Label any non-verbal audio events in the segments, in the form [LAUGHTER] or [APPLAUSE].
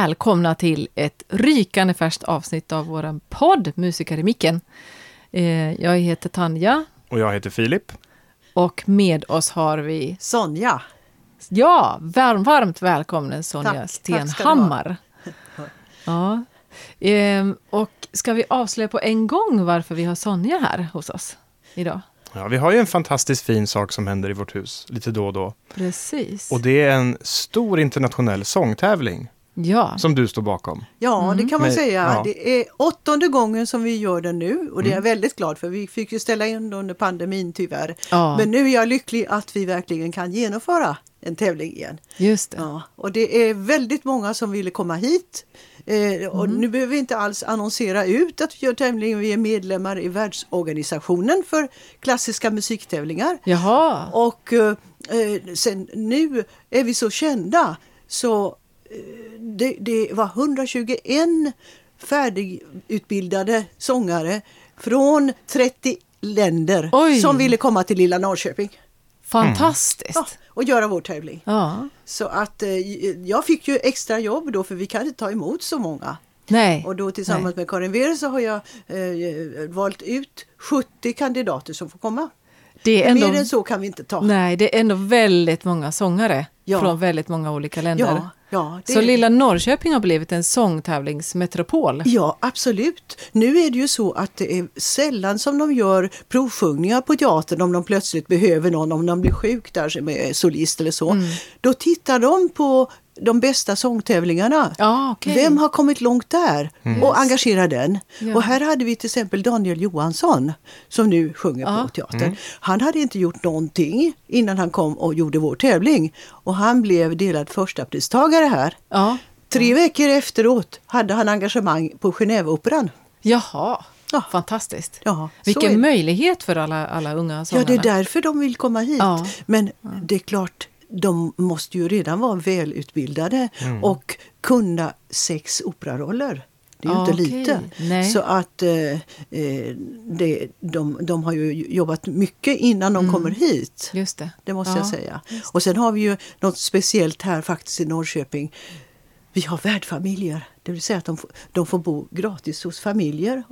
välkomna till ett rykande färskt avsnitt av vår podd Musiker i micken. Eh, jag heter Tanja. Och jag heter Filip. Och med oss har vi Sonja. Ja, varm, varmt välkommen Sonja tack, Stenhammar. Tack ja. Ehm, och ska vi avslöja på en gång varför vi har Sonja här hos oss idag? Ja, vi har ju en fantastiskt fin sak som händer i vårt hus lite då och då. Precis. Och det är en stor internationell sångtävling. Ja. Som du står bakom. Ja, mm. det kan man Men, säga. Ja. Det är åttonde gången som vi gör den nu och det är jag mm. väldigt glad för. Vi fick ju ställa in under pandemin tyvärr. Ja. Men nu är jag lycklig att vi verkligen kan genomföra en tävling igen. Just det. Ja, och det är väldigt många som ville komma hit. Eh, och mm. Nu behöver vi inte alls annonsera ut att vi gör tävling. Vi är medlemmar i världsorganisationen för klassiska musiktävlingar. Jaha. Och eh, sen nu är vi så kända så det, det var 121 färdigutbildade sångare från 30 länder Oj. som ville komma till lilla Norrköping. Fantastiskt! Mm. Ja, och göra vår tävling. Ja. Så att eh, jag fick ju extra jobb då för vi kan inte ta emot så många. Nej. Och då tillsammans Nej. med Karin Wehr så har jag eh, valt ut 70 kandidater som får komma. Det är ändå, Mer än så kan vi inte ta. Nej, det är ändå väldigt många sångare ja. från väldigt många olika länder. Ja, ja, så lilla Norrköping har blivit en sångtävlingsmetropol? Ja, absolut. Nu är det ju så att det är sällan som de gör provsjungningar på teatern om de plötsligt behöver någon, om de blir sjuk där som är solist eller så. Mm. Då tittar de på de bästa sångtävlingarna. Ah, okay. Vem har kommit långt där? Mm. Och engagerar den. Ja. Och här hade vi till exempel Daniel Johansson som nu sjunger ah. på teatern. Mm. Han hade inte gjort någonting innan han kom och gjorde vår tävling. Och han blev delad första pristagare här. Ah. Tre veckor efteråt hade han engagemang på Genèveoperan. Jaha. Ja. Fantastiskt. Ja, Vilken möjlighet för alla, alla unga sångarna. Ja, det är därför de vill komma hit. Ja. Men det är klart, de måste ju redan vara välutbildade mm. och kunna sex operaroller. Det är ju ah, inte okay. lite. Nej. Så att eh, eh, det, de, de har ju jobbat mycket innan de mm. kommer hit. Just det. det måste ja, jag säga. Och sen har vi ju något speciellt här faktiskt i Norrköping. Vi har värdfamiljer. Det vill säga att de, de får bo gratis hos familjer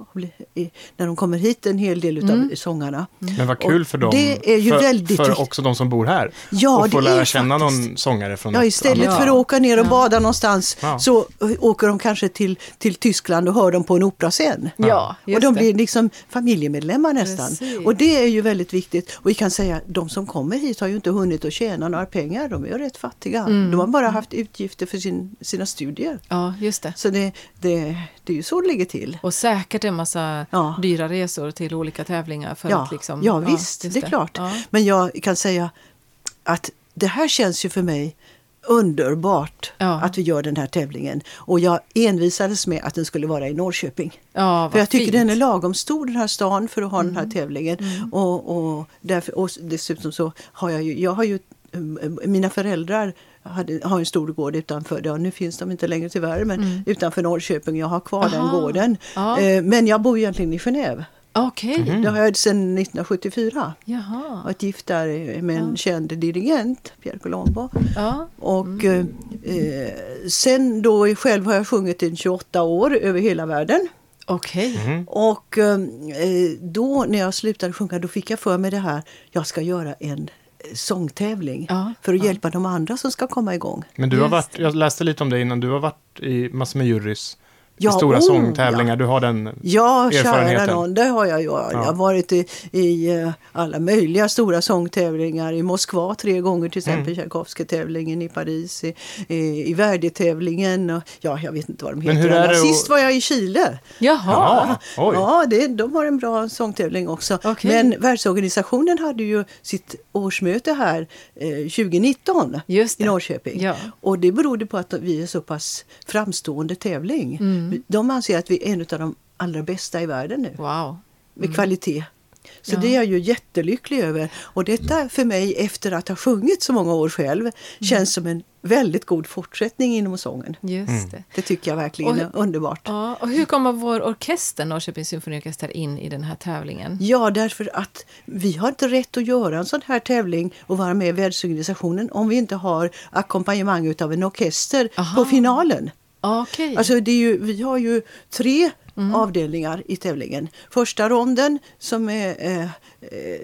när de kommer hit, en hel del av mm. sångarna. Mm. Men vad kul för dem, det är ju för, väldigt... för också de som bor här. Ja, och få lära känna faktiskt. någon sångare från Ja, istället annat. för att åka ner och bada någonstans ja. så åker de kanske till, till Tyskland och hör dem på en operascen. Ja, och de blir liksom familjemedlemmar nästan. Precis. Och det är ju väldigt viktigt. Och vi kan säga att de som kommer hit har ju inte hunnit att tjäna några pengar. De är ju rätt fattiga. Mm. De har bara haft utgifter för sin, sina studier. Ja, just det. Så det, det, det är ju så det ligger till. Och säkert en massa ja. dyra resor till olika tävlingar. För ja, att liksom, ja visst, det är det. klart. Ja. Men jag kan säga att det här känns ju för mig underbart ja. att vi gör den här tävlingen. Och jag envisades med att den skulle vara i Norrköping. Ja, för jag tycker fint. den är lagom stor den här stan för att ha mm. den här mm. tävlingen. Mm. Och, och, därför, och dessutom så har jag ju, jag har ju mina föräldrar hade, har en stor gård utanför, ja, nu finns de inte längre tyvärr, men mm. utanför Norrköping. Jag har kvar Aha. den gården. Ja. Eh, men jag bor egentligen i Genève. Okay. Mm. Det har jag sedan 1974. Jaha. Varit gift där med en ja. känd dirigent, Pierre Colombo. Ja. Och mm. eh, sen då själv har jag sjungit i 28 år över hela världen. Okej. Okay. Mm. Och eh, då när jag slutade sjunga då fick jag för mig det här, jag ska göra en sångtävling ja, för att ja. hjälpa de andra som ska komma igång. Men du har varit, jag läste lite om det innan, du har varit i massor med jurys ja, stora oh, sångtävlingar. Ja. Du har den ja, erfarenheten? Ja, kära någon, det har jag ju. Ja. Jag har varit i, i, eh, alla möjliga stora sångtävlingar. I Moskva tre gånger till exempel, mm. Tchaikovsky-tävlingen i Paris, i, i, i Verdi-tävlingen. Ja, jag vet inte vad de heter. Men hur är det Sist var jag i Chile. Jaha! Ja, det, de har en bra sångtävling också. Okay. Men världsorganisationen hade ju sitt årsmöte här eh, 2019 i Norrköping. Ja. Och det berodde på att vi är så pass framstående tävling. Mm. Mm. De anser att vi är en av de allra bästa i världen nu. Wow. Med mm. kvalitet. Så ja. det är jag ju jättelycklig över. Och detta för mig, efter att ha sjungit så många år själv, mm. känns som en väldigt god fortsättning inom sången. Just mm. det. det tycker jag verkligen är underbart. Ja, och hur kommer vår orkester, Norrköpings symfoniorkester, in i den här tävlingen? Ja, därför att vi har inte rätt att göra en sån här tävling och vara med i världsorganisationen om vi inte har ackompanjemang av en orkester Aha. på finalen. Okay. Alltså det är ju, vi har ju tre mm. avdelningar i tävlingen. Första ronden som är eh,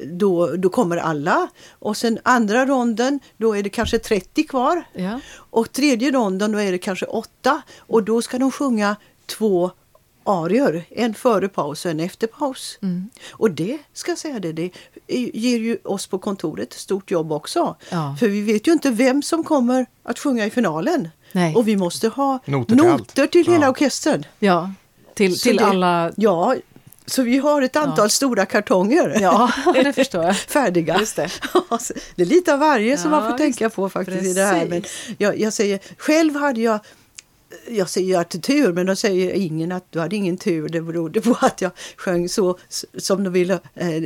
då, då kommer alla och sen andra ronden då är det kanske 30 kvar. Ja. Och tredje ronden då är det kanske 8 och då ska de sjunga två arior, en före paus och en efter paus. Mm. Och det ska jag säga det, det ger ju oss på kontoret stort jobb också. Ja. För vi vet ju inte vem som kommer att sjunga i finalen. Nej. Och vi måste ha noter till, noter till hela ja. orkestern. Ja, till, till det, alla... Ja, så vi har ett antal ja. stora kartonger ja, [LAUGHS] det förstår jag. färdiga. Just det. [LAUGHS] det är lite av varje som man får tänka på faktiskt Precis. i det här. Men jag, jag säger, själv hade jag jag säger att tur, men då säger ingen att du hade ingen tur. Det berodde på att jag sjöng så som de ville. Eh,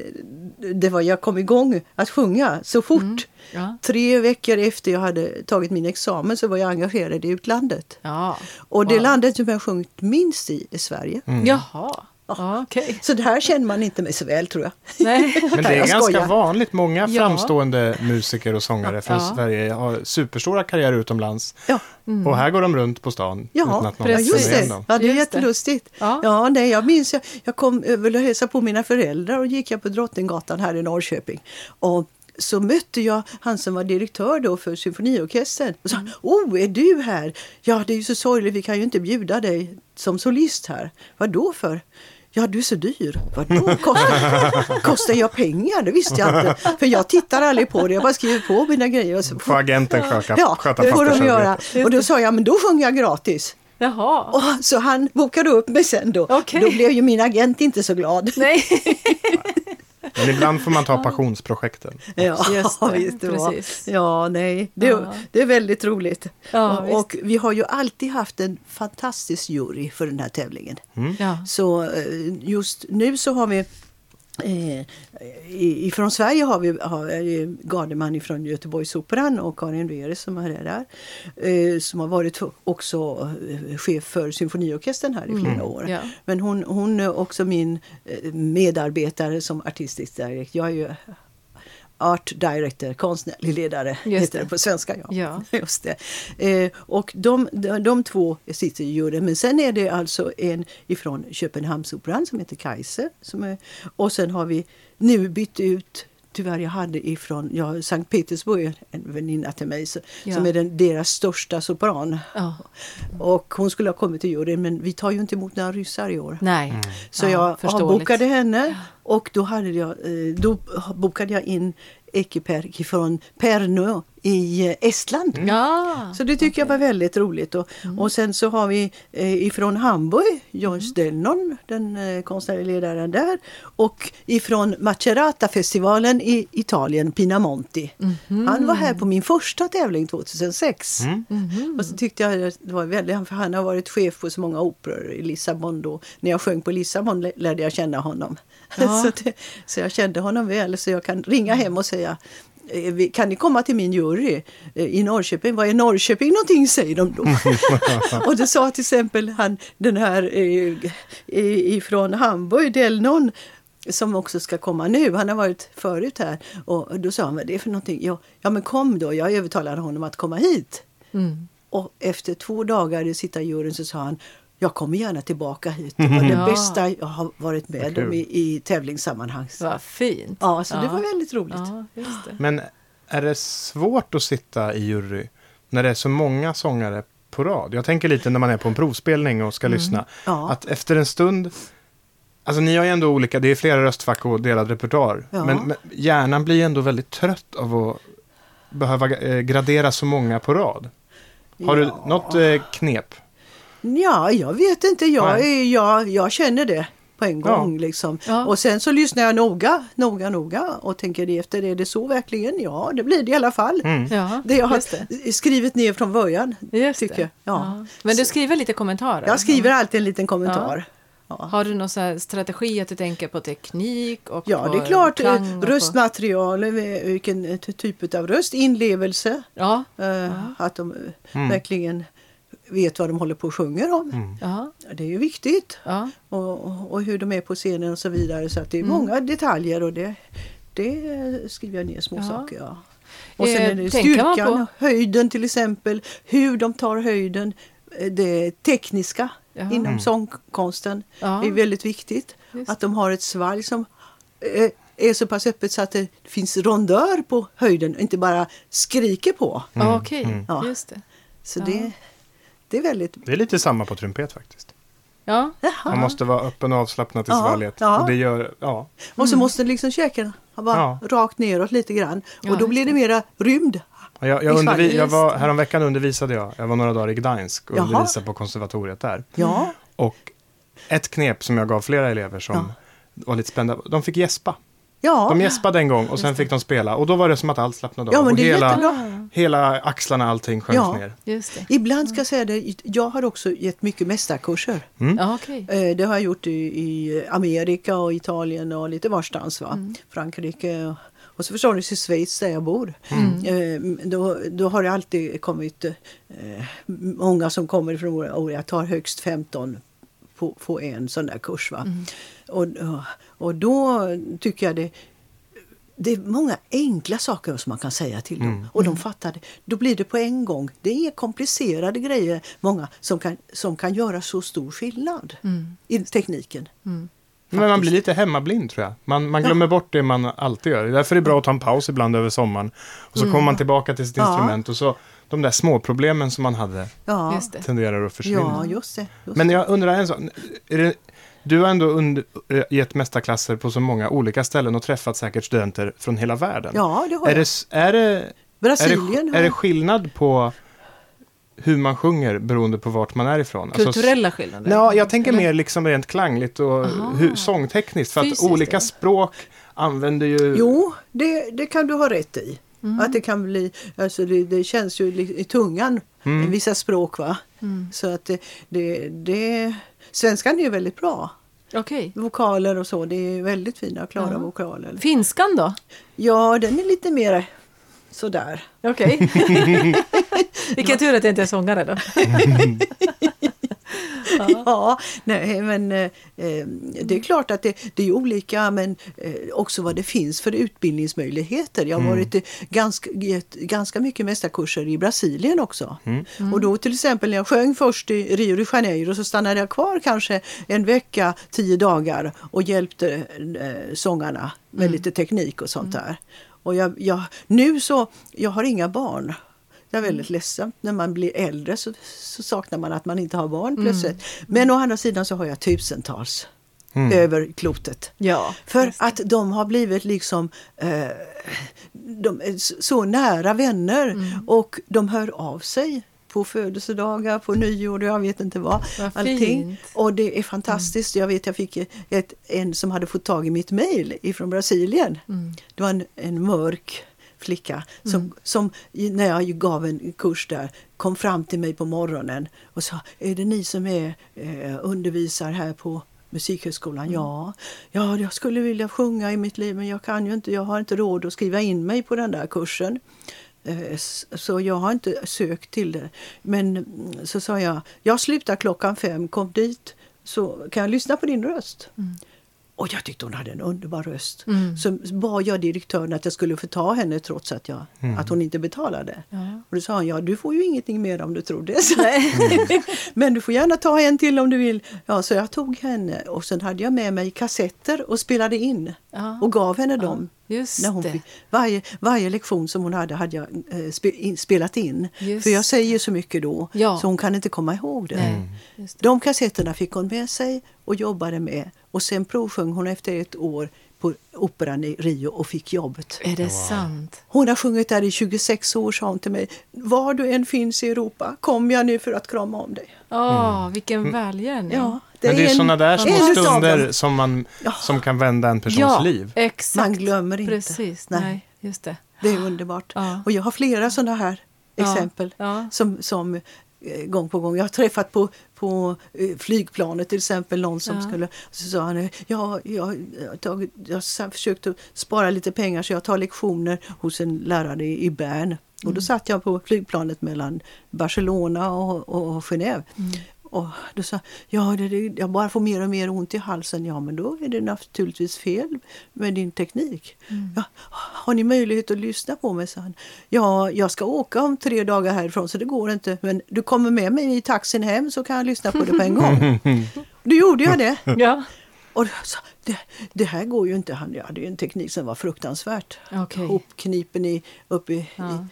det var, jag kom igång att sjunga så fort. Mm, ja. Tre veckor efter jag hade tagit min examen så var jag engagerad i utlandet. Ja. Och det wow. landet som jag sjungit minst i är Sverige. Mm. Jaha. Ja, okay. Så det här känner man inte mig så väl tror jag. Nej. [LAUGHS] Men det är ganska skojar. vanligt. Många Ja. framstående musiker och sångare från Ja. Sverige har superstora karriärer utomlands. Ja, Och här går de runt på stan Ja, utan att någon precis. ja just det. dem. Ja, det är Just det. jättelustigt. Ja. Ja, nej, jag minns, jag, jag kom över och hälsade på mina föräldrar och gick jag på Drottninggatan här i Norrköping. Och så mötte jag han som var direktör då för symfoniorkestern. Och sa, oh, är du här? Ja, det är ju så sorgligt, vi kan ju inte bjuda dig som solist här. Vad då för? Ja, du är så dyr. Vadå? Kostar, kostar jag pengar? Det visste jag inte. För jag tittar aldrig på det. Jag bara skriver på mina grejer. Och så, Får agenten sköta, ja, sköta det får de göra. Och då sa jag, men då sjunger jag gratis. Jaha. Och, så han bokade upp mig sen då. Okej. Då blev ju min agent inte så glad. Nej. [LAUGHS] Men ibland får man ta passionsprojekten. Ja, [LAUGHS] Just [LAUGHS] det, visst det var. precis. Ja, nej, det, Ja. det är väldigt roligt. Ja, och, och vi har ju alltid haft en fantastisk jury för den här tävlingen. Ja. Så eh, just nu så har vi Eh, ifrån Sverige har vi har, Gardeman från Göteborgsoperan och Karin Reres som är där. Eh, som har varit också eh, chef för symfoniorkestern här i flera år. Ja. Men hon, hon är också min eh, medarbetare som artistisk direkt. Jag är ju Art Director, konstnärlig ledare, Just heter det. det på svenska. Ja. Ja. [LAUGHS] Just det. Eh, och de, de, de två sitter i juryn. Men sen är det alltså en ifrån Köpenhamnsoperan som heter. Som är, och sen har vi nu bytt ut Tyvärr, jag hade ifrån ja, Sankt Petersburg en väninna till mig så, Ja. som är den, deras största sopran. Ja. Och hon skulle ha kommit till juryn men vi tar ju inte emot några ryssar i år. Nej. Så Ja, jag förståeligt. avbokade henne och då, hade jag, eh, då bokade jag in Ekiperki från Pärnu i eh, Estland. Ja. Så det tycker jag var väldigt roligt. Och, och sen så har vi eh, ifrån Hamburg, Joyce Delnon, den eh, konstnärliga ledaren där. Och ifrån Macerata-festivalen i Italien, Pinamonti. Han var här på min första tävling 2006. Och så tyckte jag det var väldigt, för han har varit chef på så många operor i Lissabon då. När jag sjöng på Lissabon lä- lärde jag känna honom. [LAUGHS] Ja. så, det, så jag kände honom väl så jag kan ringa hem och säga kan ni komma till min jury eh, i Norrköping? Vad är Norrköping någonting? säger de då. [LAUGHS] och det sa till exempel han, den här eh, i- ifrån Hamburg, Delnon, som också ska komma nu. Han har varit förut här. Och då sa han, vad är det för någonting? Ja, ja men kom då, jag övertalade honom att komma hit. Mm. Och efter två dagar i sitta i juryn så sa han jag kommer gärna tillbaka hit. Det var det Ja. bästa jag har varit med om i, i tävlingssammanhang. Vad fint. Ja, så det var väldigt roligt. Ja, just det. Men är det svårt att sitta i jury när det är så många sångare på rad? Jag tänker lite när man är på en provspelning och ska lyssna. Mm. Ja. Att efter en stund, alltså ni har ju ändå olika, det är flera röstfack och delad repertoar. Ja. Men, men hjärnan blir ändå väldigt trött av att behöva eh, gradera så många på rad. Har du Ja. något eh, knep? Ja, jag vet inte. Jag, är, jag, jag känner det på en Ja. gång. Liksom. Ja. Och sen så lyssnar jag noga, noga, noga och tänker det efter. Är det så verkligen? Ja, det blir det i alla fall. Mm. Ja, Det jag har skrivit ner från början. Just tycker jag. Ja. Men du skriver lite kommentarer? Jag skriver alltid en liten kommentar. Ja. Har du någon så här strategi att du tänker på teknik? Och Ja, på det är klart. eh, på- Röstmaterial, eh, vilken typ av röst, inlevelse. Ja, eh, Att de eh, verkligen vet vad de håller på och sjunger om. ja, Det är ju viktigt. ja. Och, och, hur de är på scenen och så vidare. Så att det är Mm. många detaljer och det, det eh, skriver jag ner små Ja. saker. Ja. Och sen Eh, är det styrkan, på- höjden till exempel, hur de tar höjden. det tekniska Jaha. inom mm. sångkonsten ja. är väldigt viktigt. Just. Att de har ett svalg som eh, är så pass öppet så att det finns rondör på höjden och inte bara skriker på. Mm. Okej, okay. ja. just det. Så ja. det, det är väldigt... Det är lite samma på trumpet faktiskt. Ja. Man måste vara öppen och avslappnad till svalget. Ja. Och, det gör, ja. och så mm. måste liksom käken vara ja. rakt neråt lite grann. Och då blir det mera rymd. Jag, jag, undervi, jag var, häromveckan undervisade jag. Jag var några dagar i Gdansk och Jaha. undervisade på konservatoriet där. Ja. Och ett knep som jag gav flera elever som var lite spända. De fick gäspa. Ja. De gäspade en gång och sen fick de spela och då var det som att allt slappnade av. Ja, och hela, hela axlarna, allting sjönk ja. ner. Just det. Ibland ska jag säga det, jag har också gett mycket mästarkurser. Mm. Ja, okay. Eh, det har jag gjort i, i Amerika och Italien och lite varstans. Va? Mm. Frankrike och så förstår ni i Schweiz där jag bor. Mm. Eh, då, då har det alltid kommit eh, många som kommer från och jag tar högst 15 på, på en sån där kurs. Va? Mm. Och, och då tycker jag det det är många enkla saker som man kan säga till dem. Mm. Och de fattar det. Då blir det på en gång. Det är komplicerade grejer, många, som kan, som kan göra så stor skillnad mm. i tekniken. Mm. Men man blir lite hemmablind tror jag. Man, man glömmer ja. bort det man alltid gör. Därför är det bra att ta en paus ibland över sommaren. Och så mm. kommer man tillbaka till sitt ja. instrument och så de där små problemen som man hade ja. tenderar att försvinna. Ja, just det, just Men jag undrar en sak. du har ändå under, gett mästarklasser på så många olika ställen och träffat säkert studenter från hela världen. Ja, det har jag. Är det, är det, Brasilien är det, är det skillnad på hur man sjunger beroende på vart man är ifrån. Alltså Kulturella alltså, skillnader? Ja, jag tänker mer liksom rent klangligt och hur, sångtekniskt. För Fysiskt, att olika språk använder ju... Jo, det, det kan du ha rätt i. Mm. Att det kan bli, alltså det, det känns ju i tungan, mm. vissa språk va. Mm. Så att det, det, det, svenskan är ju väldigt bra. Okay. Vokaler och så, det är väldigt fina klara ja. vokaler. Finskan då? Ja, den är lite mer sådär. Okej. Okay. [LAUGHS] Vilken tur att jag inte är sångare då. [LAUGHS] [LAUGHS] ja, nej, men eh, eh, det är klart att det, det är olika men eh, också vad det finns för utbildningsmöjligheter. Jag har mm. varit ganska, gett ganska mycket mästarkurser i Brasilien också. Mm. Mm. Och då till exempel när jag sjöng först i Rio de Janeiro så stannade jag kvar kanske en vecka, tio dagar och hjälpte eh, sångarna med mm. lite teknik och sånt mm. där. Och jag, jag, nu så, jag har inga barn. Det är väldigt ledsamt. När man blir äldre så, så saknar man att man inte har barn mm. plötsligt. Mm. Men å andra sidan så har jag tusentals mm. över klotet. Ja, För att de har blivit liksom eh, de är så nära vänner mm. och de hör av sig på födelsedagar, på nyår och jag vet inte vad. vad allting. Och det är fantastiskt. Mm. Jag vet jag fick ett, en som hade fått tag i mitt mejl ifrån Brasilien. Mm. Det var en, en mörk flicka som, mm. som när jag gav en kurs där kom fram till mig på morgonen och sa Är det ni som är eh, undervisar här på Musikhögskolan? Mm. Ja. ja, jag skulle vilja sjunga i mitt liv men jag kan ju inte, jag har inte råd att skriva in mig på den där kursen. Eh, så jag har inte sökt till det. Men mm, så sa jag, jag slutar klockan fem, kom dit så kan jag lyssna på din röst. Mm. Och jag tyckte hon hade en underbar röst. Mm. Så bad jag direktören att jag skulle få ta henne trots att, jag, mm. att hon inte betalade. Ja. Och då sa han, ja du får ju ingenting mer om du tror det. Mm. [LAUGHS] Men du får gärna ta en till om du vill. Ja, så jag tog henne och sen hade jag med mig kassetter och spelade in. Ja. Och gav henne dem. Just när hon fick, varje, varje lektion som hon hade hade jag eh, spe, in, spelat in. Just För jag säger så mycket då ja. så hon kan inte komma ihåg det. Nej, det. De kassetterna fick hon med sig och jobbade med. Och sen provsjöng hon efter ett år på Operan i Rio och fick jobbet. Är det wow. sant? Hon har sjungit där i 26 år, sa hon till mig. Var du än finns i Europa, kom jag nu för att krama om dig. Åh, mm. vilken mm. välgärning. Ja, det Men det är, är sådana där små stunder som, man, ja. som kan vända en persons ja, liv. Exakt. Man glömmer inte. Precis, nej. nej just det. Det är underbart. Ja. Och jag har flera sådana här exempel som, som Eh, gång på gång. Jag har träffat på, på eh, flygplanet till exempel någon som ja. skulle... Så sa han, ja, jag, jag, jag har försökt att spara lite pengar så jag tar lektioner hos en lärare i Bern. Mm. Och då mm. satt jag på flygplanet mellan Barcelona och, och Genève. Mm. Och då sa ja, det, det, jag bara får mer och mer ont i halsen. Ja, men då är det naturligtvis fel med din teknik. Mm. Ja, har ni möjlighet att lyssna på mig? sa han. Ja, jag ska åka om tre dagar härifrån så det går inte. Men du kommer med mig i taxin hem så kan jag lyssna på det på en gång. [LAUGHS] Då gjorde jag det. Ja. Och så, det, det, här går ju inte. Han hade ju en teknik som var fruktansvärt. Okay. Hopknipen i, upp i, ja.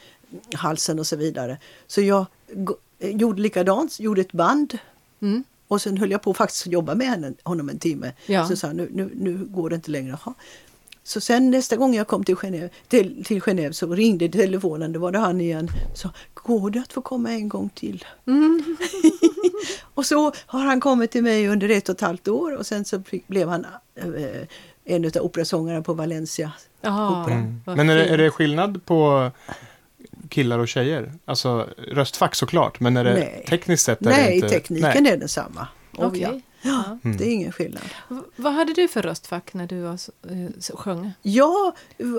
i halsen och så vidare. Så jag gjorde likadant, gjorde ett band. Mm. Och sen höll jag på faktiskt att jobba med henne, honom en timme. Ja. Så sa han, nu, nu, nu går det inte längre. Aha. Så sen nästa gång jag kom till Genève, till, till Genève så ringde telefonen, då var det han igen. Så går det att få komma en gång till? Mm. [LAUGHS] och så har han kommit till mig under ett och ett halvt år och sen så blev han eh, en av operasångarna på Valencia. Aha, mm. Men är det, är det skillnad på killar och tjejer? Alltså röstfack såklart, men är det Nej. tekniskt sett? Är Nej, det inte... tekniken Nej. är densamma. Okay. Ja, mm. det är ingen skillnad. V vad hade du för röstfack när du var, eh, sjöng? Ja,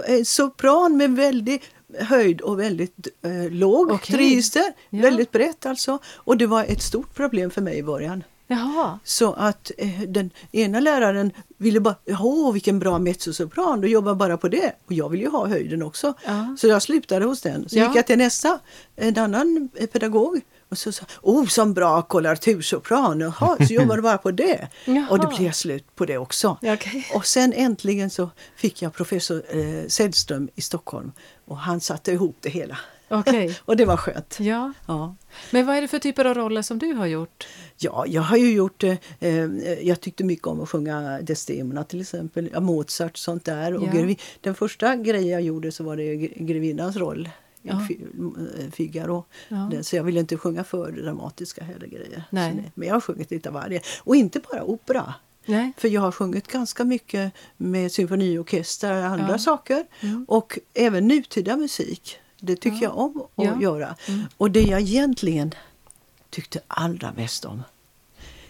eh, sopran med väldigt höjd och väldigt eh, lågt okay. register. Ja. Väldigt brett alltså. Och det var ett stort problem för mig i början. Jaha. Så att eh, den ena läraren ville bara, åh vilken bra mezzosopran, då jobbar bara på det. Och jag vill ju ha höjden också. Ja. Så jag slutade hos den. Så ja. gick jag till nästa, en annan pedagog. Och så sa oh som bra koloratursopran, jaha, så [LAUGHS] jobbade bara på det. Jaha. Och det blev slut på det också. Okay. Och sen äntligen så fick jag professor eh, Sällström i Stockholm och han satte ihop det hela. Okay. [LAUGHS] och det var skönt. Ja. ja. Men vad är det för typer av roller som du har gjort? Ja, jag har ju gjort, eh, eh jag tyckte mycket om att sjunga Desdemona till exempel, Mozart sånt där. Och ja. den första grejen jag gjorde så var det grevinnans roll. Ja. Eh, Figaro. Ja. Så jag vill inte sjunga för dramatiska heller grejer. Nej. Men jag har sjungit lite av varje. Och inte bara opera. Nej. För jag har sjungit ganska mycket med symfoniorkester och andra ja. saker. Mm. Och även nutida musik. Det tycker ja. jag om att ja. göra. Mm. Och det jag egentligen tyckte allra mest om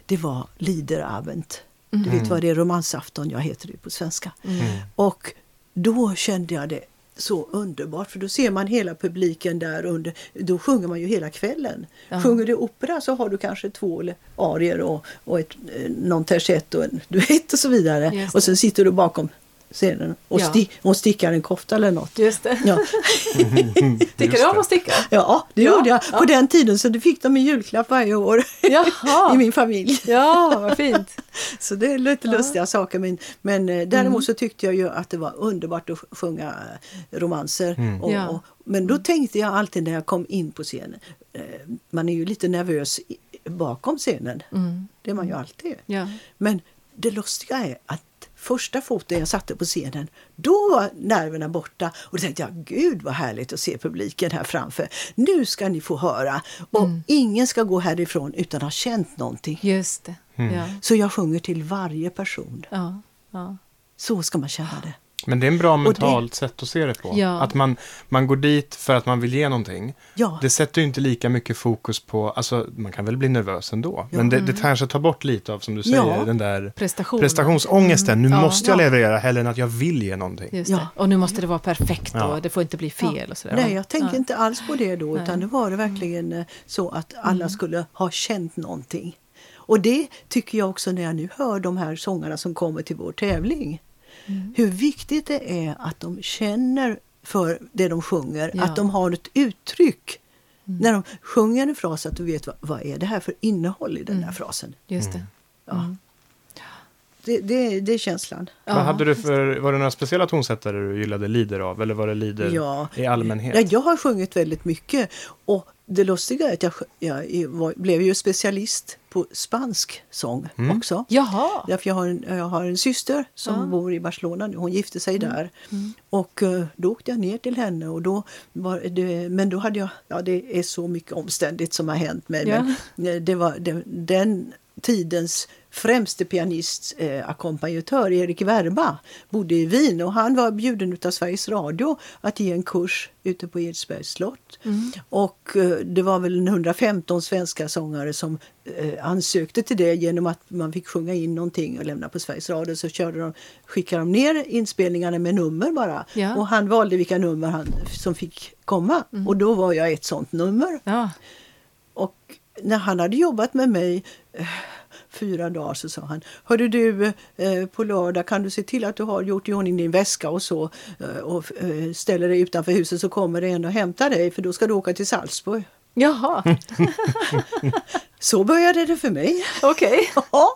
det var Liederabend. Mm. Du vet vad det är, romansafton, jag heter det på svenska. Mm. Och då kände jag det så underbart för då ser man hela publiken där under, då sjunger man ju hela kvällen. Ja. Sjunger du opera så har du kanske två arier och, och ett, eh, någon tersett och en duett och så vidare. Och sen sitter du bakom scenen och, ja. sti och stickar en kofta eller något. Just det. Ja. [LAUGHS] Tycker du om att sticka? Ja, det ja. gjorde jag på den tiden så det fick de i julklapp varje år [LAUGHS] i min familj. Ja, vad fint. [LAUGHS] så det är lite lustiga saker men, men eh, däremot mm. så tyckte jag ju att det var underbart att sjunga eh, romanser. Mm. Och, och, men då tänkte jag alltid när jag kom in på scenen, eh, man är ju lite nervös bakom scenen. Mm. Det är man ju alltid. Ja. Men det lustiga är att första foten jag satte på scenen, då var nerverna borta. Och då tänkte jag, gud vad härligt att se publiken här framför. Nu ska ni få höra. Och mm. ingen ska gå härifrån utan att ha känt någonting. Just det. Mm. Ja. Så jag sjunger till varje person. Ja. Ja. Så ska man känna det. Men det är en bra mentalt det, sätt att se det på. Ja. Att man, man går dit för att man vill ge någonting. Ja. Det sätter ju inte lika mycket fokus på, alltså man kan väl bli nervös ändå. Ja. Men det, det mm. kanske tar bort lite av, som du säger, den där Prestation. prestationsångesten. Nu måste jag leverera hellre än att jag vill ge någonting. Just det. Och nu måste det vara perfekt och det får inte bli fel och sådär. Nej, jag tänker inte alls på det då, utan det var det verkligen eh, så att alla mm. skulle ha känt någonting. Och det tycker jag också när jag nu hör de här sångarna som kommer till vår tävling. Mm. Hur viktigt det är att de känner för det de sjunger, ja. att de har ett uttryck. Mm. När de sjunger en fras, att du vet vad, vad är det här för innehåll i den mm. där frasen. Just det. Ja. Det, det, det, är känslan. Ja. Vad hade du för, var det några speciella tonsättare du gillade lider av? Eller var det lider ja. i allmänhet? Ja, jag har sjungit väldigt mycket. Och det lustiga är att jag, jag var, blev ju specialist på spansk sång mm. också. Jaha. Därför jag har en, jag har en syster som ja. bor i Barcelona Hon gifte sig mm. där. Mm. Och uh, då åkte jag ner till henne. Och då var det, men då hade jag, ja det är så mycket omständigt som har hänt mig. Ja. Men eh, det var det, den tidens främste pianist, eh, ackompanjatör, Erik Verba, bodde i Wien och han var bjuden av Sveriges Radio att ge en kurs ute på Edsbergs slott. Mm. Och eh, det var väl 115 svenska sångare som eh, ansökte till det genom att man fick sjunga in någonting och lämna på Sveriges Radio. Så körde de, skickade de ner inspelningarna med nummer bara. Ja. Och han valde vilka nummer han, som fick komma. Mm. Och då var jag ett sånt nummer. Ja. Och när han hade jobbat med mig eh, fyra dagar så sa han Hörru du, eh, på lördag kan du se till att du har gjort i ordning din väska och så eh, och eh, ställer dig utanför huset så kommer det en och hämtar dig för då ska du åka till Salzburg. Jaha. [LAUGHS] Så började det för mig. Okej. Okay. [LAUGHS] Ja.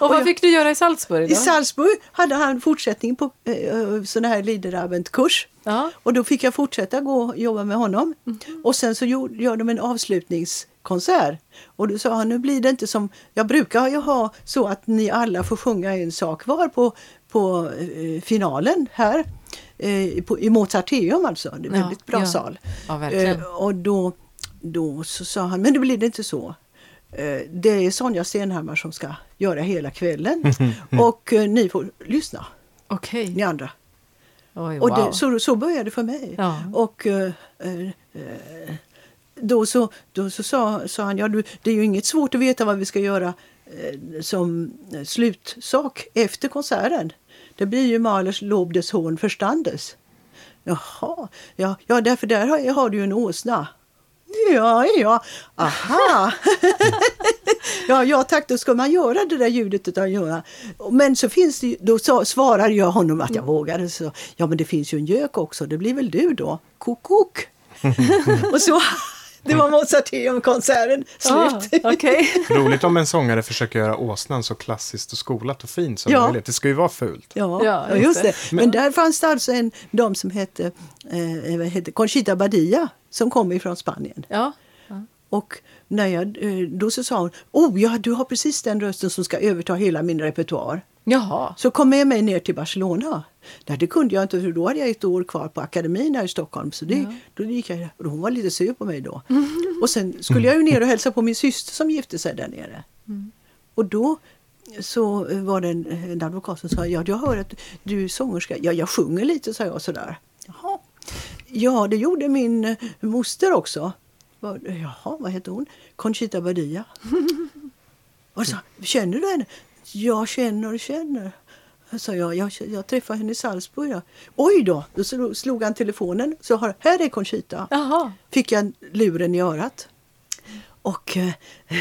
Och vad fick du göra i Salzburg? Då? I Salzburg hade han fortsättning på eh, sån här Liederabend-kurs. Ja. Och då fick jag fortsätta gå och jobba med honom. Mm. Och sen så gör, gör de en avslutningskonsert. Och då sa han, nu blir det inte som, jag brukar ju ha så att ni alla får sjunga en sak var på, på eh, finalen här. Eh, på, I Mozarteum alltså, det är en ja, väldigt bra ja. sal. Ja, eh, och då, då så sa han, men det blir det inte så. Eh, det är Sonja Stenhammar som ska göra hela kvällen. [LAUGHS] och eh, ni får lyssna. Okej. Okay. Ni andra. Oj, och det, så, så började det för mig. Ja. Och eh, eh, då så, då så sa, sa han, ja du, det är ju inget svårt att veta vad vi ska göra eh, som slutsak efter konserten. Det blir ju Mahlers Lob des Hohen Verstandes. Jaha, ja, ja därför där har, har du ju en åsna. Ja, ja, aha. [LAUGHS] ja, ja tack, då ska man göra det där ljudet utan göra. Men så finns det då svarar jag honom att jag mm. vågade. Så, ja, men det finns ju en gök också, det blir väl du då? Kok, kok. [LAUGHS] och så det var Mozarteum-konserten slut. Ah, okay. [LAUGHS] Roligt om en sångare försöker göra åsnan så klassiskt och skolat och fint som ja. möjligt. Det ska ju vara fult. Ja, ja just, det. Men, Men, där fanns det alltså en dam som hette, eh, hette Conchita Badia som kom ifrån Spanien. Ja. Och när jag, eh, då så sa hon, oh ja, du har precis den rösten som ska överta hela min repertoar. Jaha. Så kom med mig ner till Barcelona. Nej, det kunde jag inte för då hade jag ett år kvar på akademin här i Stockholm. Så det, ja. då gick jag, och hon var lite sur på mig då. Mm. [LAUGHS] Och sen skulle jag ju ner och hälsa på min syster som gifte sig där nere. Mm. Och då så var det en, en advokat som sa, ja jag hör att du är sångerska. Ja, jag sjunger lite, sa jag sådär. Ja, det gjorde min moster också. Jaha, vad hette hon? Conchita Badia. [LAUGHS] och så, känner du henne? Jag känner och känner. Sa jag, jag, jag träffade henne i Salzburg. Ja. Oj då! Då slog han telefonen. Så har, här är Conchita. Aha. Fick jag luren i örat. Och eh,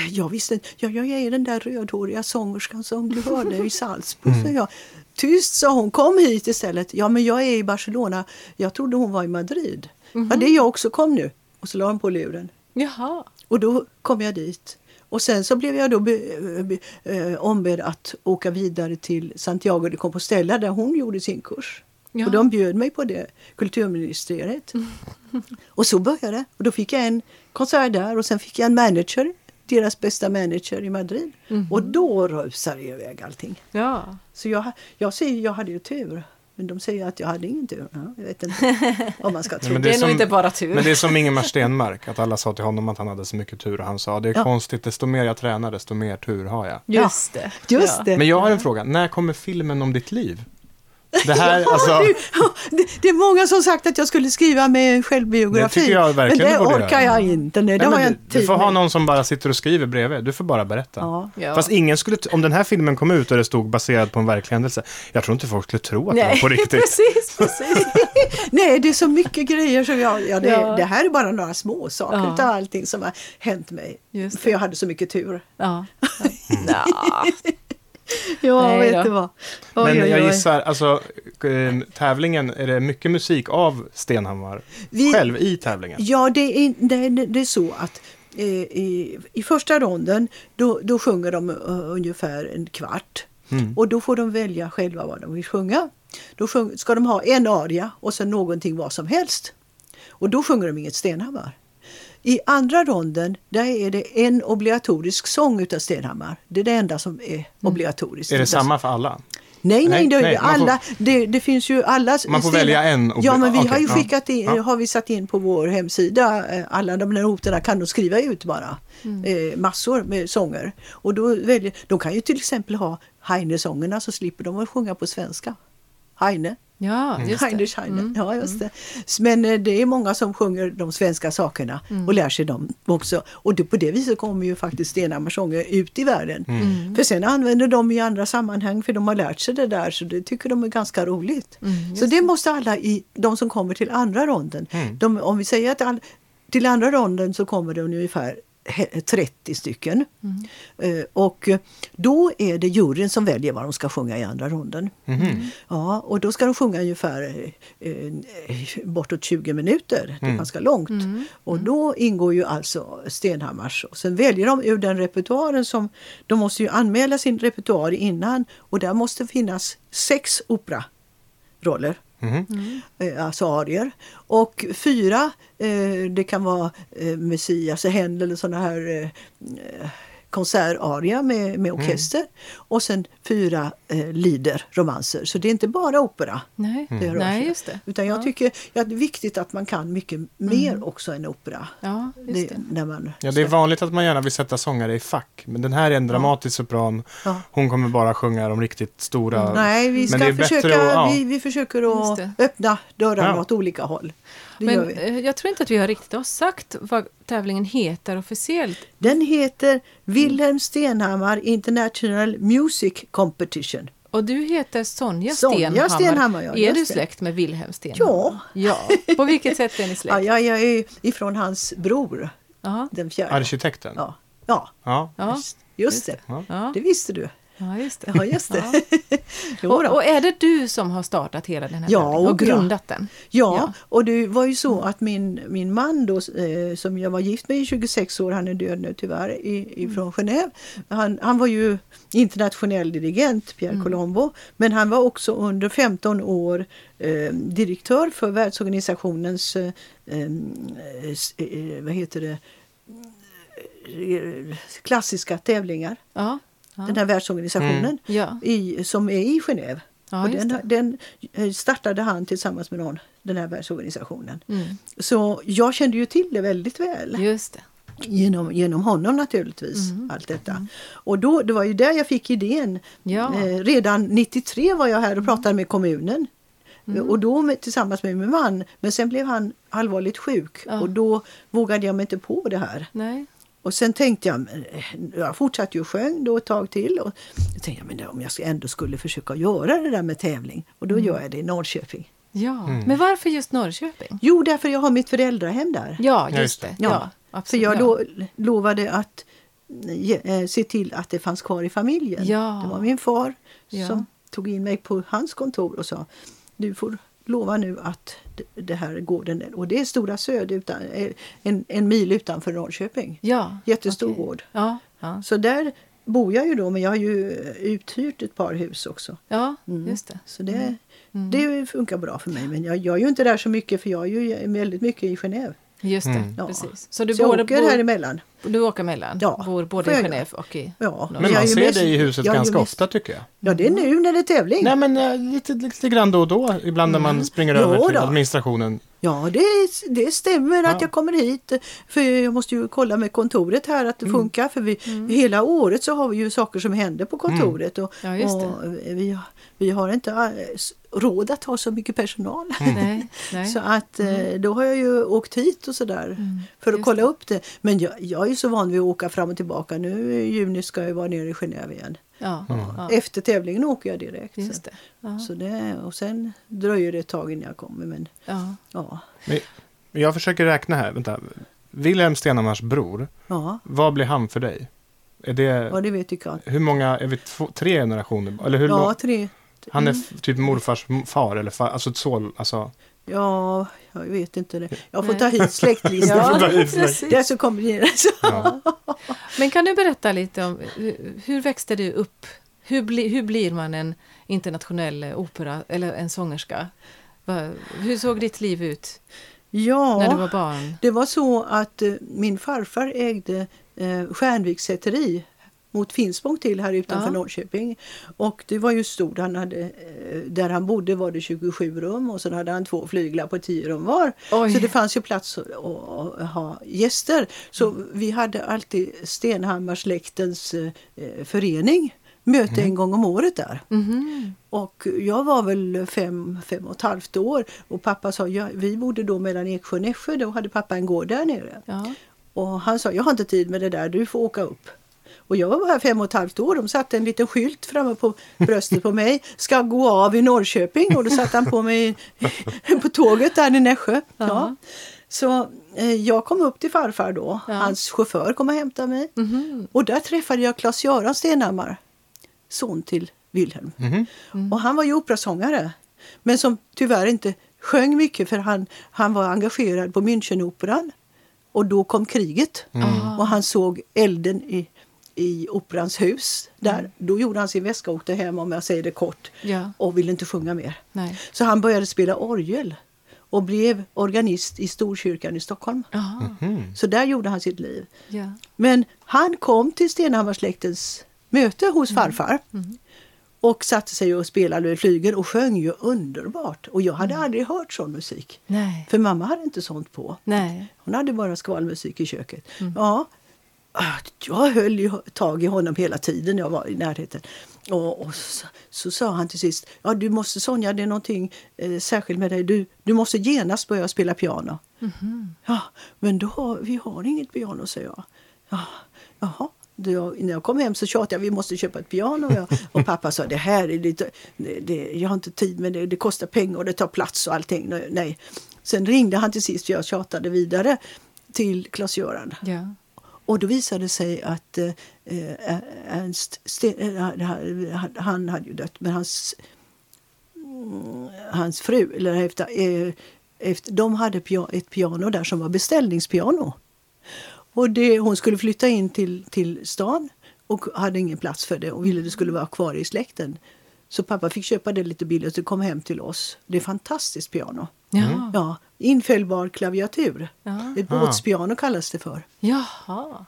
jag visste ja, jag är den där rödhåriga sångerskan som du hörde i Salzburg. Mm. jag. Tyst sa hon, kom hit istället. Ja men jag är i Barcelona. Jag trodde hon var i Madrid. Mm -hmm. Ja det är jag också, kom nu. Och så la hon på luren. Jaha. Och då kom jag dit. Och sen så blev jag då be, be, eh, ombedd att åka vidare till Santiago de Compostela där hon gjorde sin kurs. Ja. Och de bjöd mig på det, kulturministeriet. Mm. [LAUGHS] och så började det. Och då fick jag en konsert där och sen fick jag en manager, deras bästa manager i Madrid. Mm. Och då rusade det iväg allting. Ja. Så jag, jag säger, jag hade ju tur. Men de säger att jag hade ingen tur. Ja, jag vet inte om man ska [LAUGHS] tro. Nej, det, det är som, nog inte bara tur. Men det är som Ingemar Stenmark, att alla sa till honom att han hade så mycket tur. Och han sa, det är ja. konstigt, desto mer jag tränar, desto mer tur har jag. Just det. Just ja. det. Men jag har en fråga, när kommer filmen om ditt liv? Det, här, [LAUGHS] ja, alltså... det, det, är många som sagt att jag skulle skriva med en självbiografi. Det tycker jag verkligen men det orkar jag inte. Nej, det Nej, har jag du, du får ha någon som bara sitter och skriver bredvid. Du får bara berätta. Ja. Fast ingen skulle, om den här filmen kom ut och det stod baserad på en verklig händelse, jag tror inte folk skulle tro att Nej. det var på [LAUGHS] riktigt. precis, precis. [LAUGHS] Nej, det är så mycket grejer som jag, ja, det, ja. det här är bara några små saker ja. utav allting som har hänt mig. För jag hade så mycket tur. Ja. ja. Ja, Nej vet du vad. Oj, Men jag oj, gissar, alltså eh, tävlingen, är det mycket musik av Stenhammar Vi, själv i tävlingen? Ja, det är, det, det är så att eh, i, i första ronden då, då sjunger de uh, ungefär en kvart. Mm. Och då får de välja själva vad de vill sjunga. Då sjung, ska de ha en aria och sen någonting vad som helst. Och då sjunger de inget Stenhammar. I andra ronden där är det en obligatorisk sång utav Stenhammar. Det är det enda som är mm. obligatoriskt. Är det samma för alla? Nej, nej, det, nej alla, får, det, det, finns ju alla... Man får välja en? Ja, men vi okay, har ju skickat in, ja. har vi satt in på vår hemsida, eh, alla de där noterna kan de skriva ut bara. Mm. Eh, massor med sånger. Och då väljer, de kan ju till exempel ha Heine-sångerna så slipper de att sjunga på svenska. Heine. Ja, just det. Heine. Mm. Ja, just det. Men eh, det är många som sjunger de svenska sakerna mm. och lär sig dem också. Och det, på det viset kommer ju faktiskt Stenhammars sånger ut i världen. Mm. mm. För sen använder de i andra sammanhang för de har lärt sig det där så det tycker de är ganska roligt. Mm, så det måste alla, i, de som kommer till andra ronden, mm. de, om vi säger att all, till andra ronden så kommer det ungefär 30 stycken. Mm. Och då är det juryn som väljer vad de ska sjunga i andra ronden. Mm. Ja, och då ska de sjunga ungefär eh, bortåt 20 minuter. Det är mm. ganska långt. Mm. Och då ingår ju alltså Stenhammars. Och sen väljer de ur den repertoaren som... De måste ju anmäla sin repertoar innan och där måste finnas sex operaroller. Mm. Eh, alltså arier. Och fyra, eh, det kan vara eh, Messias, Händel eller sådana här eh, eh, konsertaria med, med mm. orkester. Mm. Och sen fyra eh, lieder, romanser. Så det är inte bara opera. Nej, det mm. Nej just det. Utan jag ja. tycker att det är viktigt att man kan mycket mer mm. också än opera. Ja, det, det. när man, ja, det är vanligt att man gärna vill sätta sångare i fack. Men den här är en dramatisk ja. sopran. Ja. Hon kommer bara sjunga de riktigt stora. Mm. Nej, vi, ska försöka, att, vi, vi försöker att öppna dörrarna åt olika håll. Men eh, jag tror inte att vi har riktigt har sagt vad tävlingen heter officiellt. Den heter Wilhelm Stenhammar International Music Competition. Och du heter Sonja, Sonja Stenhammar. Stenhammar ja, är du släkt med Wilhelm Stenhammar? Ja. ja. På vilket sätt är ni släkt? [LAUGHS] Ja, jag är ifrån hans bror. Aha. Den fjärde. Arkitekten? Ja. Ja, ja. Just, just det. Ja. Det visste du. Ja, just det. Ja, just det. Ja. [LAUGHS] och, och, är det du som har startat hela den här ja, och, och grundat den? Ja. ja, och det var ju så att min, min man då, eh, som jag var gift med i 26 år, han är död nu tyvärr, i, ifrån mm. Genève. Han, han var ju internationell dirigent, Pierre mm. Colombo, men han var också under 15 år eh, direktör för världsorganisationens, eh, eh, eh vad heter det, klassiska tävlingar. Ja ja. den här världsorganisationen mm. i, som är i Genève. Ja, och den, den, eh, startade han tillsammans med någon, den här världsorganisationen. Mm. Så jag kände ju till det väldigt väl. Just det. Genom, genom honom naturligtvis. Mm. allt detta. Mm. Och då, det var ju där jag fick idén. Ja. Eh, redan 93 var jag här och pratade med kommunen. Mm. Och då med, tillsammans med min man. Men sen blev han allvarligt sjuk ja. och då vågade jag mig inte på det här. Nej. Och sen tänkte jag, eh, jag fortsatte ju sjöng då ett tag till. Och då tänkte jag, men om jag ändå skulle försöka göra det där med tävling. Och då mm. gör jag det i Norrköping. Ja, mm. men varför just Norrköping? Jo, därför jag har mitt föräldrahem där. Ja, just det. Ja, ja För jag lo lovade att äh, se till att det fanns kvar i familjen. Ja. Det var min far som tog in mig på hans kontor och sa, du får lova nu att det här gården, och det är Stora Söd, utan, en, en mil utanför Norrköping. Ja, Jättestor okay. gård. Ja, ja. Så där bor jag ju då, men jag har ju uthyrt ett par hus också. Ja, mm. just det. Så det, mm. mm. det funkar bra för mig. Men jag, jag är ju inte där så mycket för jag är ju väldigt mycket i Genève. Just det, mm. precis. Så du så både jag åker bor, här emellan. Du åker emellan? Ja. Bor både i Genève och i ja. Men man ser dig i huset ganska ofta tycker jag. Ja, det är nu när det är tävling. Nej, men uh, lite, lite grann då och då. Ibland när man mm. springer över till administrationen. Ja, det, det stämmer ja. att jag kommer hit. För jag måste ju kolla med kontoret här att det mm. funkar. För vi, mm. hela året så har vi ju saker som händer på kontoret. Och, ja, och vi, vi har inte eh, råd att ha så mycket personal. Mm. [LAUGHS] Så att eh, mm. då har jag ju åkt hit och sådär mm, för att kolla det. upp det. Men jag, jag är så van vid att åka fram och tillbaka. Nu i juni ska jag vara nere i Genève igen. Ja, ja. Efter tävlingen åker jag direkt. Just det. Ja. Så det, och sen dröjer det ett tag innan jag kommer. Men, ja. Ja. Men jag försöker räkna här. Vänta. Wilhelm Stenhammars bror. Ja. Vad blir han för dig? Är det, ja, det vet jag Hur många, är vi två, tre generationer? Eller hur ja, tre. Han är mm. typ morfars far eller far, alltså ett son, alltså. Ja, jag vet inte det. Jag får ta hit släktlistan. [LAUGHS] ja, det är så kombinerat. Ja. [LAUGHS] Men kan du berätta lite om hur växte du upp? Hur, bli, hur blir man en internationell opera eller en sångerska? Hur såg ditt liv ut ja, när du var barn? Det var så att eh, min farfar ägde eh, Stjärnviks säteri mot Finspång till här utanför ja. Norrköping. Och det var ju stort. Han hade, eh, där han bodde var det 27 rum och sen hade han två flyglar på 10 rum var. Oj. Så det fanns ju plats att, att ha gäster. Så mm. vi hade alltid Stenhammarsläktens eh, förening möte mm. en gång om året där. Mm. Och jag var väl fem, fem och ett halvt år och pappa sa, ja, vi bodde då mellan Eksjö och Nässjö, då hade pappa en gård där nere. Ja. Och han sa, jag har inte tid med det där, du får åka upp. Och jag var här fem och ett halvt år. De satte en liten skylt framme på bröstet på mig. Ska gå av i Norrköping. Och då satte han på mig [LAUGHS] på tåget där i Nässjö. Ja. Så eh, jag kom upp till farfar då. Ja. Hans chaufför kom och hämtade mig. Mm -hmm. Och där träffade jag Claes-Göran Stenhammar, son till Wilhelm. Mm -hmm. mm. Och han var ju operasångare. Men som tyvärr inte sjöng mycket för han, han var engagerad på Münchenoperan. Och då kom kriget mm. och han såg elden i, i Operans hus. Där. Mm. Då gjorde han sin väska och åkte hem om jag säger det kort ja. och ville inte sjunga mer. Nej. Så han började spela orgel och blev organist i Storkyrkan i Stockholm. Mm. Så där gjorde han sitt liv. Ja. Men han kom till Stenhammarsläktens möte hos mm. farfar. Mm. Och satte sig och spelade flygeln och sjöng ju underbart. Och jag hade mm. aldrig hört sån musik. Nej. För mamma hade inte sånt på. Nej. Hon hade bara skvalmusik i köket. Mm. Ja, jag höll ju tag i honom hela tiden jag var i närheten. Och, och så, så, sa han till sist, ja du måste Sonja, det är någonting eh, särskilt med dig. Du, du måste genast börja spela piano. Mm -hmm. Ja, men då har, vi har inget piano, säger jag. Ja, jaha. Då, när jag kom hem så tjatade jag vi måste köpa ett piano. Och, jag, och pappa sa det här är lite, det, det, jag har inte tid men det, det kostar pengar och det tar plats och allting. Nej. Sen ringde han till sist för jag tjatade vidare till Klas-Göran. Ja. Och då visade det sig att eh, Ernst Sten, eh, eh han hade ju dött, men hans, mm, hans fru, eller efter, eh, efter, de hade ett piano där som var beställningspiano. Och det, hon skulle flytta in till, till stan och hade ingen plats för det och ville det skulle vara kvar i släkten. Så pappa fick köpa det lite billigt och kom hem till oss. Det är fantastiskt piano. Ja. Ja, infällbar klaviatur. Ja. Ett båtspiano kallas det för. Jaha.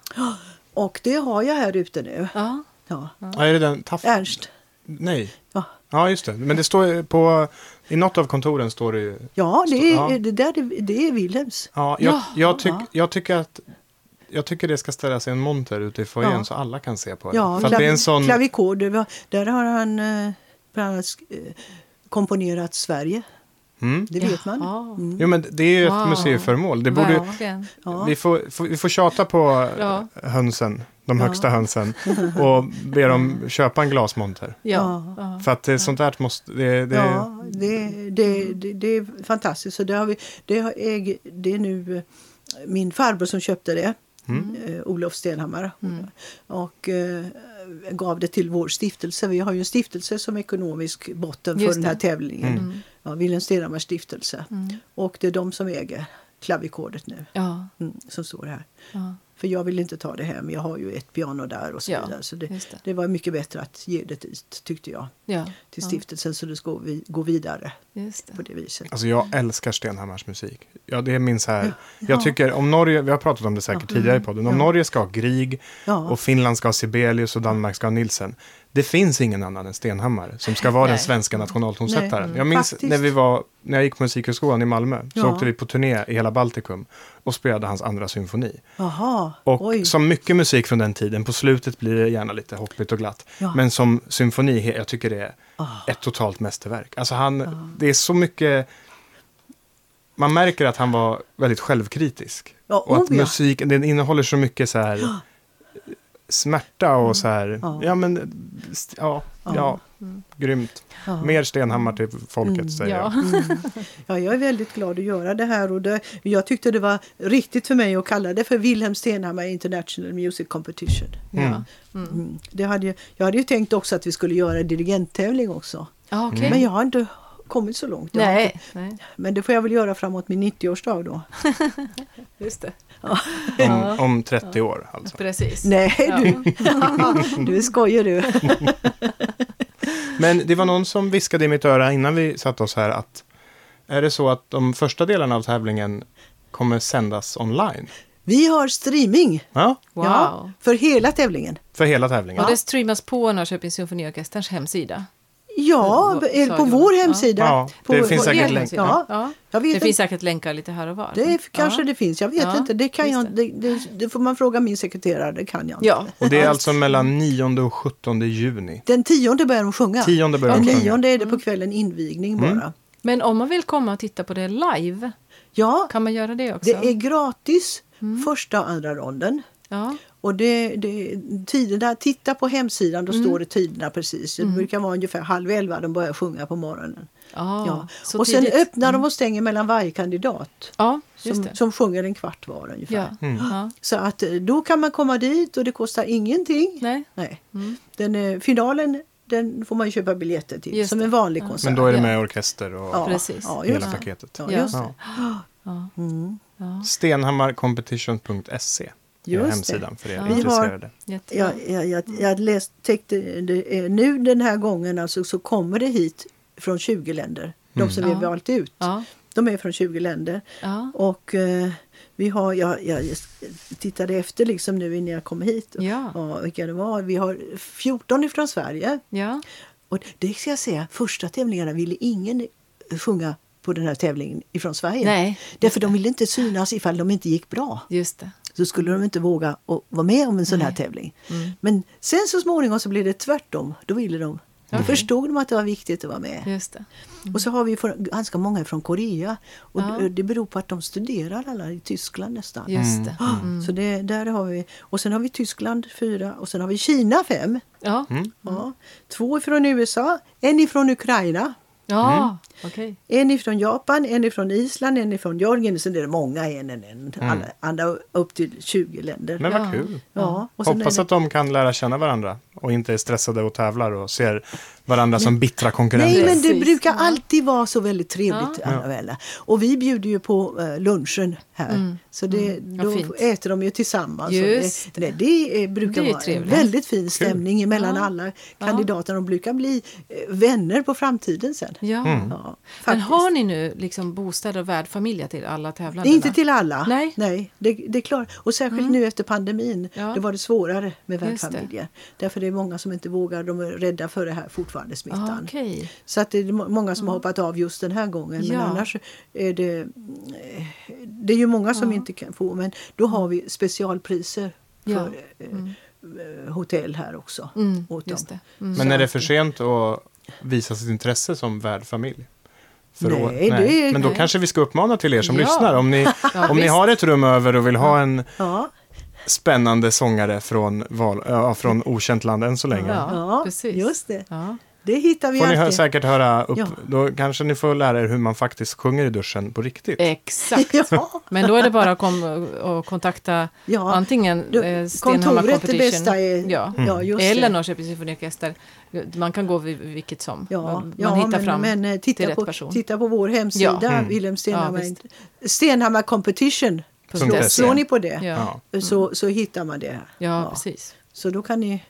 Och det har jag här ute nu. Ja. Ja. ja. Är det den? Taff... Ernst. Nej. Ja. ja, just det. Men det står på... I något av kontoren står det ju... Ja, det är, ja. Det, där, det är Wilhelms. Ja, jag, jag, tyck, jag tycker att jag tycker det ska ställas i en monter ute i foajén ja. så alla kan se på det. Ja, För det är en sån... klavikord, där har han eh, bland annat eh, komponerat Sverige. Mm. Det vet man. Mm. Jo, men det är ju ett wow. museiföremål. Det borde, ja. vi, får, vi får tjata på ja. hönsen, de ja. högsta hönsen, [LAUGHS] och be dem köpa en glasmonter. Ja. För att det, sånt där måste... Det, det... Ja, det, det, det, det är fantastiskt. Så det, har vi, det, har äg, det är nu eh, min farbror som köpte det. Mm. Uh, Olof Stenhammar. Mm. Och uh, gav det till vår stiftelse. Vi har ju en stiftelse som ekonomisk botten Just för den här tävlingen. Mm. Ja, Wilhelm Stenhammars stiftelse. Mm. Och det är de som äger klavikordet nu. Ja. Mm, som står här. Ja. För jag vill inte ta det hem. Jag har ju ett piano där och så ja, vidare. Så det, det. det, var mycket bättre att ge det dit, tyckte jag. Ja, till stiftelsen så det ska vi, gå vidare på det viset. Alltså jag älskar Stenhammars musik. Ja, det är min så här. Jag tycker om Norge, vi har pratat om det säkert tidigare i podden. Om Norge ska ha Grieg och Finland ska ha Sibelius och Danmark ska ha Nilsen det finns ingen annan än Stenhammar som ska vara Nej. den svenska nationaltonsättaren. Jag minns när, vi var, när jag gick på Musikhögskolan i Malmö så ja. åkte vi på turné i hela Baltikum och spelade hans andra symfoni. Aha. Och Oj. som mycket musik från den tiden, på slutet blir det gärna lite hoppigt och glatt. Ja. Men som symfoni, jag tycker det är oh. ett totalt mästerverk. Alltså han, oh. det är så mycket man märker att han var väldigt självkritisk. Ja, och att oh, musiken, den innehåller så mycket så här smärta och mm. så här, ja, ja men, ja, ja, mm. grymt. Ja. Mer Stenhammar till folket, mm. säger jag. Mm. Ja, jag är väldigt glad att göra det här och det, jag tyckte det var riktigt för mig att kalla det för Wilhelm Stenhammar International Music Competition. Ja. Mm. mm. Det hade, jag hade ju tänkt också att vi skulle göra dividenttävling också. Ah, okay. Men jag har inte kommit så långt. Nej, nej. Men det får jag väl göra framåt min 90-årsdag då. [LAUGHS] Just det. Om, om 30 år alltså? Precis. Nej du, du skojar du. [LAUGHS] Men det var någon som viskade i mitt öra innan vi satte oss här att är det så att de första delarna av tävlingen kommer sändas online? Vi har streaming. Ja. Wow. ja. För hela tävlingen. För hela tävlingen. Och det streamas på Norrköpings symfoniorkesterns hemsida. Ja, på, på vår hemsida. Ja, det på, finns säkert länkar. Ja, ja. Jag vet det finns säkert länkar lite här och var. Det ja. kanske det finns, jag vet ja, inte. Det, kan jag, det, det, det, får man fråga min sekreterare, det kan jag ja. inte. Och det är alltså mellan 9 och 17 juni? Den 10 börjar de sjunga. Tionde börjar de sjunga. Den 9 är det på kvällen invigning mm. bara. Men om man vill komma och titta på det live, ja, kan man göra det också? Det är gratis mm. första och andra ronden. Ja. Och det, det, tiderna, titta på hemsidan, då mm. står det tiderna precis. Det mm. brukar vara ungefär halv elva de börjar sjunga på morgonen. Ah, ja. Och sen öppnar de mm. och stänger mellan varje kandidat. Ja, som, som sjunger en kvart var ungefär. Ja. Mm. Så att eh, då kan man komma dit och det kostar ingenting. Nej. Nej. Mm. Den, eh, finalen den får man köpa biljetter till just som en vanlig konsert. Men då är det med orkester och ja, Precis. Ja, hela paketet. Ja, just ja. Ja. [GASPS] Mm. Stenhammarcompetition.se Just hemsidan det. för er ja. intresserade. Har, jag, jag, jag, jag läst, täckte, det, nu den här gången alltså, så kommer det hit från 20 länder. De mm. som vi har valt ut. Ja. De är från 20 länder. Ja. Och eh, vi har, jag, jag tittade efter liksom nu innan jag kom hit. Ja. Och, vilka det var. Vi har 14 från Sverige. Ja. Och det ska jag säga, första tävlingarna ville ingen sjunga på den här tävlingen ifrån Sverige. Nej, Därför de ville inte synas ifall de inte gick bra. Just det. Så skulle de inte våga vara med om en sån Nej. här tävling. Mm. Men sen så småningom så blev det tvärtom. Då ville de då okay. förstod de att det var viktigt att vara med. Just det. Mm. Och så har vi ganska många från Korea. Och ja. det beror på att de studerar alla i Tyskland nästan. Just det. Mm. Så det, där har vi. Och sen har vi Tyskland fyra och sen har vi Kina fem. Ja. Mm. ja. Två från USA, en ifrån Ukraina. Ja, mm. okay. En ifrån Japan, en ifrån Island, en ifrån Georgien. Sen är det många, en, en, en. Mm. Alla, alla upp till 20 länder. Men vad kul! Ja. Hoppas att de kan lära känna varandra och inte är stressade och tävlar och ser varandra som bittra konkurrenter. Nej, men det brukar alltid vara så väldigt trevligt, ja. Anna Och vi bjuder ju på uh, lunchen här. Mm. Så det, mm. då äter de ju tillsammans. Just det, det, det brukar det vara trevligt. en väldigt fin stämning Kul. mellan ja. alla kandidater. De brukar bli uh, vänner på framtiden sen. Ja. Mm. ja men har ni nu liksom bostäder och värdfamiljer till alla tävlande? Inte till alla. Nej, Nej det, det är klart. Och särskilt mm. nu efter pandemin. Ja. Då var det svårare med värdfamiljer. Därför det är många som inte vågar. De är rädda för det här fortfarande smittan. Ah, okay. Så att det är många som har hoppat av just den här gången. Men annars är det, eh, det är ju många som inte kan få. Men då har vi specialpriser för eh, mm. Eh, hotell här också. Mm, åt dem. Mm. Men är det för sent att visa sitt intresse som värdfamilj? Nej, Nej. Men då kanske vi ska uppmana till er som ja. lyssnar. Om ni, [LAUGHS] ja, om ni har ett rum över och vill ha en ja. spännande sångare från, val, ja, från okänt land än så länge. Ja, precis. just det. Det hittar vi får alltid. ni säkert höra upp. Ja. Då kanske ni får lära er hur man faktiskt sjunger i duschen på riktigt. Exakt. [LAUGHS] ja. Men då är det bara att, kom, kontakta ja. antingen du, eh, Stenhammar Competition. bästa är, ja. Mm. ja just eller Norrköpings symfoniorkester. Man kan gå vid vilket som. Ja, man ja, hittar men, fram men, eh, titta till på, rätt person. Titta på vår hemsida, ja. mm. Wilhelm Stenhammar. Ja, Stenhammar Competition. Slår, slår ni på det ja. så, så hittar man det. Ja, precis. Så då kan ni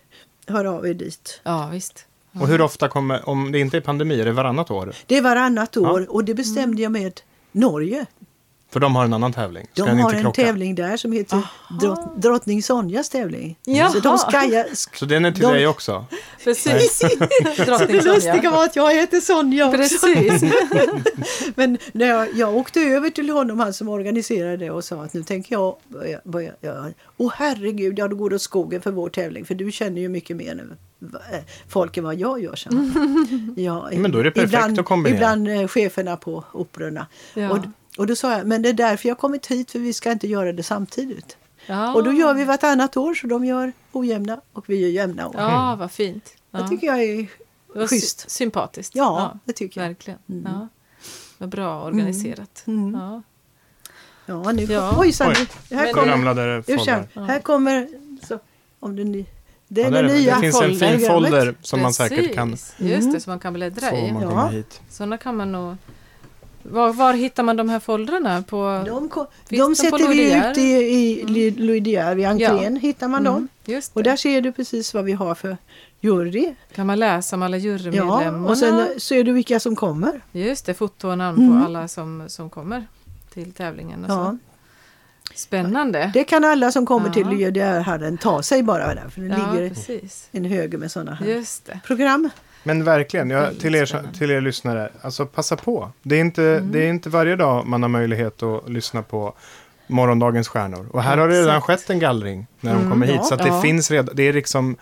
höra av er dit. Ja, visst. Och hur ofta kommer, om det inte är pandemi, är det varannat år? Det är varannat år ja. och det bestämde jag med Norge. För de har en annan tävling? Ska de har en krocka? tävling där som heter drott, Drottning Sonjas tävling. Jaha. Så, de skajar, så den är till de, dig också? Precis. [LAUGHS] Drottning [LAUGHS] det lustiga var att jag heter Sonja också. Precis. [LAUGHS] Men när jag, jag åkte över till honom, han som organiserade det och sa att nu tänker jag börja, börja, ja. Åh herregud, ja då går det åt skogen för vår tävling för du känner ju mycket mer nu folk än vad jag gör. Så. [LAUGHS] Ja, Men då är det perfekt ibland, att kombinera. Ibland eh, cheferna på operorna. Ja. Och, och då sa jag, men det är därför jag kommit hit för vi ska inte göra det samtidigt. Ja. Och då gör vi vartannat år så de gör ojämna och vi gör jämna år. Ja, vad fint. Ja. Det tycker jag är schysst. Sympatiskt. Ja, ja, det tycker jag. Verkligen. Mm. Ja. Vad bra organiserat. Mm. Mm. Ja. Ja, nu ja. Oj, Oj, här kommer, ramlade folder. Här kommer, så, om det det är ja, det, nya det finns en fin folder som man säkert kan... Just det, mm. som man kan bläddra i. Man ja. hit. Sådana kan man nog... Var, var, hittar man de här foldrarna? På, de, de sätter vi ut i, i Louis vid entrén. Ja. Hittar man dem. Mm, och där ser du precis vad vi har för jury. Kan man läsa om alla jurymedlemmarna? Ja, och sen ser du vilka som kommer. Just det, foto och namn mm. på alla som, som kommer till tävlingen. Och ja. så. Spännande. Det kan alla som kommer ja. till UDR-hallen ta sig bara där. För det ja, ligger precis. en hög med sådana här Just det. program. Men verkligen, ja, till, er, till er lyssnare, alltså passa på. Det är, inte, mm. det är inte varje dag man har möjlighet att lyssna på morgondagens stjärnor. Och här ja, har det redan skett en gallring när de mm, kommer hit. Ja, så det finns redan, det är liksom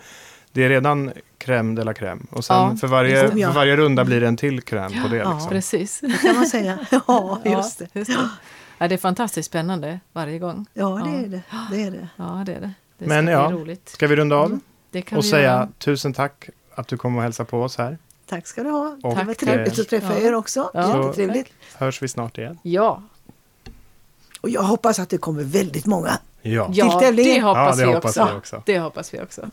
det är redan crème de la crème. Och sen ja, för, varje, för varje runda blir det en till crème på det. Ja, liksom. precis. Det kan man säga. [LAUGHS] Ja, just det. Just det. Ja, det är fantastiskt spännande varje gång. Ja, det ja. är det. det, är det. Ja, det är det. det Men ja, roligt. ska vi runda av? Mm, och säga göra. tusen tack att du kom och hälsade på oss här. Tack ska du ha. Och, det var trevligt att träffa er också. Ja. Jättetrevligt. Så hörs vi snart igen. Ja. Och jag hoppas att det kommer väldigt många ja. till tävlingen. Ja, det hoppas, ja, det vi, hoppas också. vi också. Det hoppas vi också.